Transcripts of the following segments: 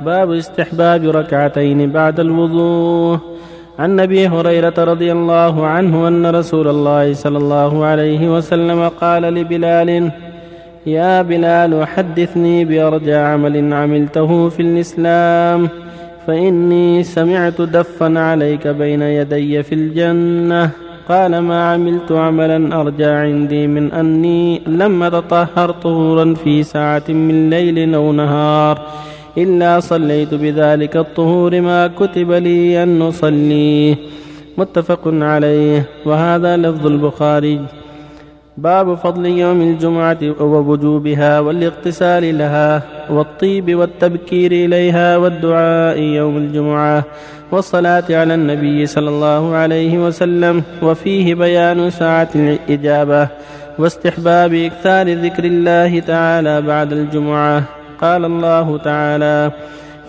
باب استحباب ركعتين بعد الوضوء. عن أبي هريرة رضي الله عنه أن رسول الله صلى الله عليه وسلم قال لبلال يا بلال حدثني بأرجى عمل عملته في الإسلام فإني سمعت دفا عليك بين يدي في الجنة. قال ما عملت عملا أرجى عندي من أني لم أتطهر طهورا في ساعة من ليل أو نهار. إلا صليت بذلك الطهور ما كتب لي أن نصليه متفق عليه. وهذا لفظ البخاري. باب فضل يوم الجمعة ووجوبها والاغتسال لها والطيب والتبكير إليها والدعاء يوم الجمعة والصلاة على النبي صلى الله عليه وسلم. وفيه بيان ساعة الإجابة واستحباب إكثار ذكر الله تعالى بعد الجمعة. قال الله تعالى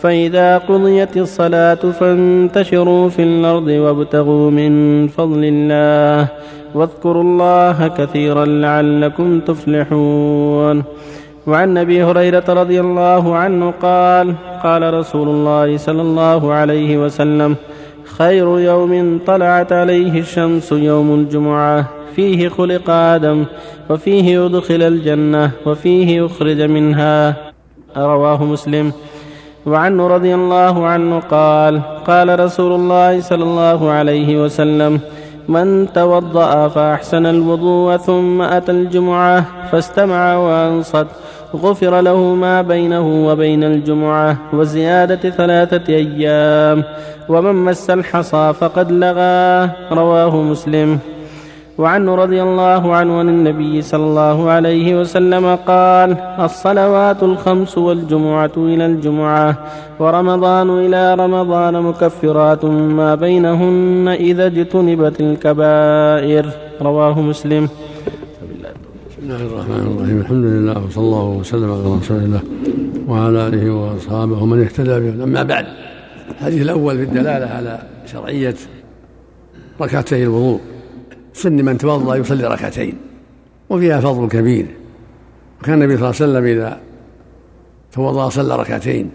فإذا قضيت الصلاة فانتشروا في الأرض وابتغوا من فضل الله واذكروا الله كثيرا لعلكم تفلحون. وعن ابي هريره رضي الله عنه قال قال رسول الله صلى الله عليه وسلم خير يوم طلعت عليه الشمس يوم الجمعه فيه خلق آدم وفيه ادخل الجنه وفيه اخرج منها رواه مسلم. وعنه رضي الله عنه قال قال رسول الله صلى الله عليه وسلم من توضأ فأحسن الوضوء ثم أتى الجمعة فاستمع وأنصت. غفر له ما بينه وبين الجمعة وزيادة ثلاثة أيام. ومن مس الحصى فقد لغاه رواه مسلم. وعنه رضي الله عنه عن النبي صلى الله عليه وسلم قال الصلوات الخمس والجمعة إلى الجمعة ورمضان إلى رمضان مكفرات ما بينهن إذا اجتنبت الكبائر. رواه مسلم. بسم الله الرحمن الرحيم. الحمد لله وصلى الله وسلم على رسول الله وعلى آله وأصحابه ومن اهتدى به أما بعد الحديث الأول في الدلالة على شرعية ركعتي الوضوء. سن من توضا يصلي ركعتين وفيها فضل كبير. وكان النبي صلى الله عليه وسلم إذا توضأ صلى ركعتين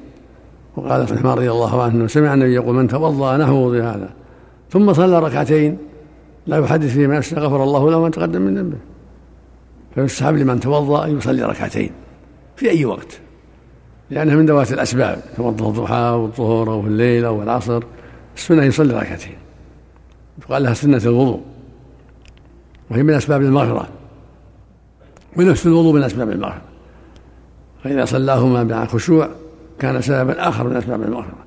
وقال عثمان رضي الله عنه سمع النبي يقول من توضأ نحو وضوء هذا ثم صلى ركعتين لا يحدث فيما نفسه غفر الله له ما تقدم من ذنبه. فيستحب لمن توضأ أن يصلي ركعتين في أي وقت لأنها من ذوات الأسباب توضأ الضحى والظهر أو في الليل أو العصر السنة يصلي ركعتين. يقال لها سنة الوضوء. وهي من أسباب المغفرة. ونفس الوضوء من أسباب المغفرة. فإذا صلاهما مع خشوع كان سببا آخر من أسباب المغفرة.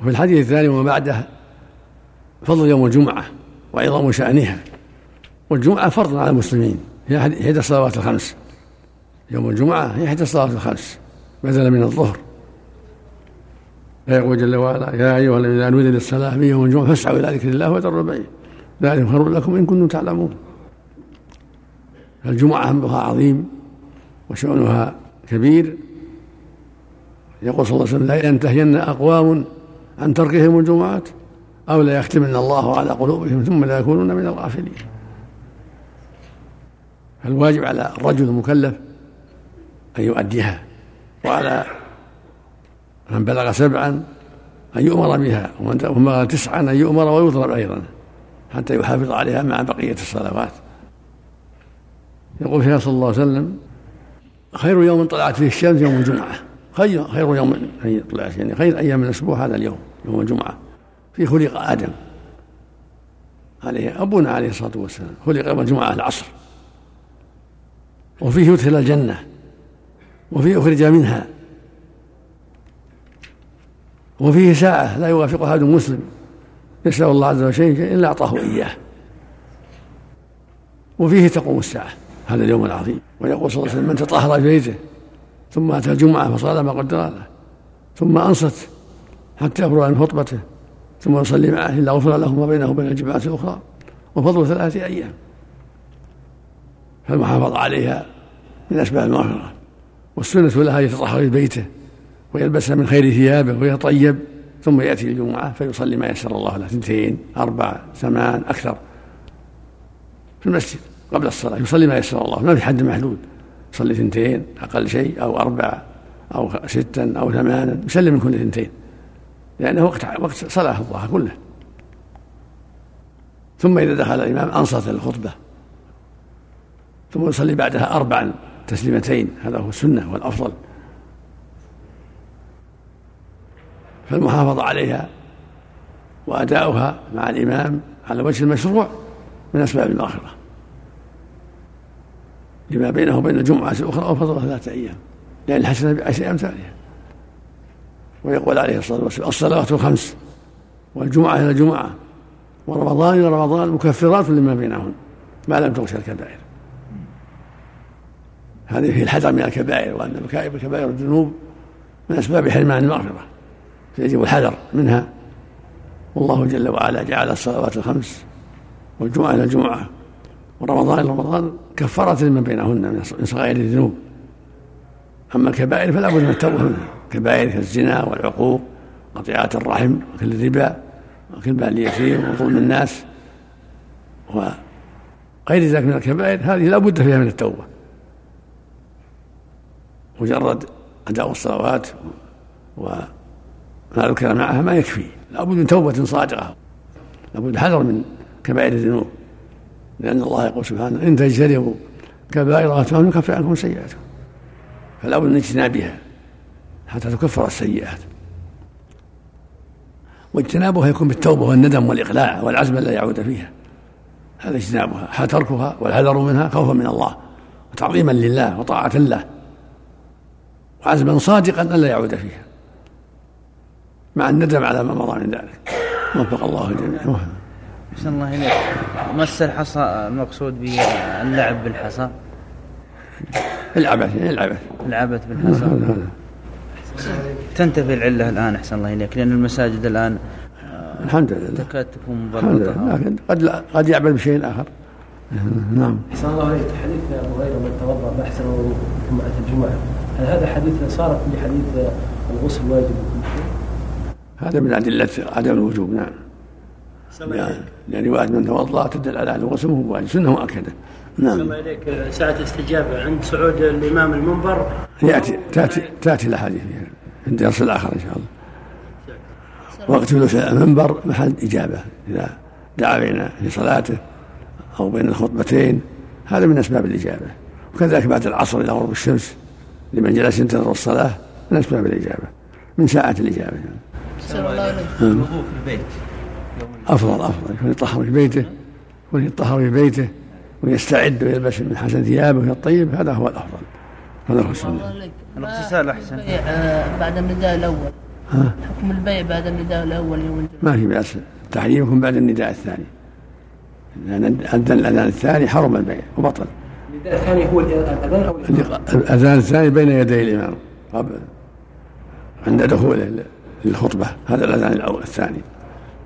وفي الحديث الثاني وما بعده فضل يوم الجمعة وعظم شأنها. والجمعة فرض على المسلمين. هي إحدى الصلوات الخمس. يوم الجمعة هي إحدى الصلوات الخمس. بدلا من الظهر. فيقول جل وعلا يا أيها الذين آمنوا للصلاة من يوم الجمعة فاسعوا إلى ذكر الله وذروا البيع. ذلك خير لكم إن كنتم تعلمون. الجمعة أمرها عظيم وشأنها كبير. يقول صلى الله عليه وسلم لا ينتهين أقوام عن تركهم الجمعات أو لا يختمن الله على قلوبهم ثم لا يكونون من الغافلين. فالواجب على الرجل المكلف أن يؤديها وعلى من بلغ سبعا أن يؤمر بها ومن بلغ تسعا أن يؤمر ويضرب أيضا. حتى يحافظ عليها مع بقية الصلوات. يقول فيها صلى الله عليه وسلم خير يوم طلعت فيه الشمس يوم الجمعة. خير خير يوم طلعت يعني خير أيام الأسبوع هذا اليوم يوم الجمعة. فيه خلق آدم عليه أبونا عليه الصلاة والسلام خلق يوم الجمعة العصر. وفيه يدخل الجنة وفيه أخرج منها. وفيه ساعة لا يوافق أحد مسلم. يسأل الله عز وجل شيء إلا أعطاه إياه. وفيه تقوم الساعة هذا اليوم العظيم. ويقول صلى الله عليه وسلم من تطهر في بيته ثم أتى الجمعة فصلى ما قدر له ثم أنصت حتى يفرغ عن خطبته ثم يصلي معه إلا غفر له ما بينه وبين الجماعة الأخرى. وفضل ثلاثة أيام. فالمحافظة عليها من أسباب المغفرة والسنة لها يتطهر في بيته ويلبسها من خير ثيابه ويطيب. ثم يأتي الجمعة فيصلي ما يسر الله له اثنتين أربع ثمان أكثر. في المسجد قبل الصلاة يصلي ما يسر الله ما في حد محدود. يصلي اثنتين أقل شيء أو أربع أو ستا أو ثمانا يسلم من كل اثنتين. لأنه وقت وقت صلاة الضحى كله. ثم إذا دخل الإمام أنصت الخطبة. ثم يصلي بعدها أربعا تسليمتين هذا هو السنة والأفضل. فالمحافظة عليها وأداؤها مع الإمام على وجه المشروع من أسباب المغفرة. لما بينه وبين الجمعة الأخرى أو فضل ثلاثة أيام لأن الحسنة بعشر أمثالها ويقول عليه الصلاة والسلام الصلوات الخمس والجمعة إلى الجمعة ورمضان إلى رمضان مكفرات لما بينهن ما لم تغش الكبائر. هذه في الحذر من الكبائر وأن مكائب كبائر الذنوب من أسباب حرمان المغفرة. فيجب الحذر منها. والله جل وعلا جعل الصلوات الخمس والجمعة إلى الجمعة ورمضان إلى رمضان كفارة لما بينهن من صغائر الذنوب. أما الكبائر فلا بد من التوبة منها كبائر كالزنا والعقوق قطيعة الرحم وكل الربا وكل مال اليتيم وظلم الناس. وغير ذلك من الكبائر هذه لا بد فيها من التوبة. مجرد أداء الصلوات وما ذكر معها ما يكفي. لا بد من توبة صادقة. لا بد حذر من كبائر الذنوب. لأن الله يقول سبحانه إن تجتنبوا كبائر ما يكفر عنكم سيئاتكم. فلا بد من اجتنابها حتى تكفر السيئات. واجتنابها يكون بالتوبة والندم والإقلاع والعزم ألا يعود فيها. هذا اجتنابها. تركها والحذر منها خوفا من الله وتعظيما لله وطاعة له وعزما صادقا ألا يعود فيها. مع الندم على ما مضى من ذلك. وفق الله الجميع. أحسن الله إليك. مس الحصى المقصود باللعب بالحصى. العبث العبث. العبث بالحصى. تنتفي العلة الآن أحسن الله إليك لأن المساجد الآن الحمد لله. تكاد تكون مبلطة لكن قد قد يعمل بشيء آخر. نعم. أحسن الله عليك حديث أبو هريرة من توضأ بأحسن الوضوء ثم أتى الجمعة. هل هذا حديث صارت لحديث الغسل واجب؟ هذا من أدلة عدم الوجوب نعم. لأن رواية من توضأ تدل على أن الغسل هو واجب سنة مؤكدة. نعم. عليك. ساعة استجابة عند صعود الإمام المنبر. يأتي تأتي تأتي الأحاديث عند درس الآخر إن شاء الله. وقت جلوس المنبر محل إجابة. إذا دعا بين في صلاته أو بين الخطبتين هذا من أسباب الإجابة. وكذلك بعد العصر إلى غروب الشمس لمن جلس ينتظر الصلاة من أسباب الإجابة من ساعة الإجابة. الوضوء في البيت. أفضل أفضل. يكون يطهر في بيته يكون يطهر في بيته ويستعد ويلبس من حسن ثيابه من الطيب. هذا هو الأفضل. هذا هو السنة. الاغتسال أحسن. بعد النداء الأول. ها؟ حكم البيع بعد النداء الأول يوم الجمعة؟ ما في بأس. التحريم يكون بعد النداء الثاني. لأن أذن الأذان الثاني حرم البيع وبطل. النداء الثاني هو الأذان أو الأذان الثاني بين يدي الإمام. قبل. عند دخوله. للخطبة. هذا الأذان الأول الثاني.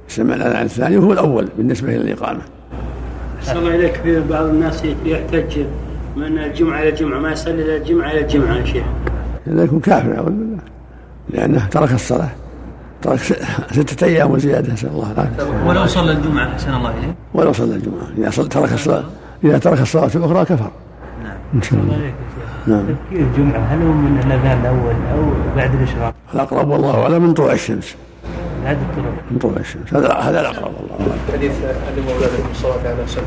يسمى الأذان الثاني وهو الأول بالنسبة إلى الإقامة. أحسن الله إليك. في بعض الناس يحتج من الجمعة إلى الجمعة. ما يصلي إلى الجمعة إلى الجمعة يا شيخ؟ هذا يكون كافر أعوذ بالله. لأنه ترك الصلاة. ترك ستة أيام وزيادة نسأل الله العافية. ولو صلى الجمعة أحسن الله إليه ولو صلى الجمعة. إذا صل ترك الصلاة إذا ترك الصلاة الأخرى كفر. نعم. إن شاء الله. نعم. تفكير الجمعة هل هو من الأذان الأول أو بعد الإشراق؟ الأقرب والله أعلم من طلوع الشمس. بعد الطلوع. من طلوع الشمس. هذا هذا الأقرب والله أعلم. حديث علم أولادكم الصلاة على سبع.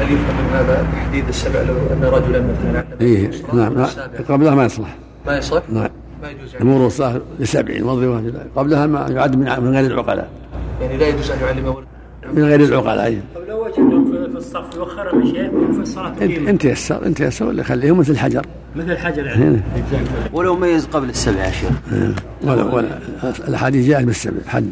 هل يفهم من هذا تحديد السبع لو أن رجلا مثلا إيه نعم قبلها ما يصلح. ما يصلح؟ نعم. ما يجوز أمور الصلاة لسبع واضربها قبلها ما يعد من غير العقلاء. يعني لا يجوز أن يعلم من غير العقلاء أي. لو وجدهم في الصف يوخرهم يا شيخ في الصلاة انت يسر أنت يسر ولا خليهم مثل الحجر. مثل الحجر يعني. ولو ميز قبل السبع يا شيخ. ولا ولا الاحاديث جاءت بالسبع حد.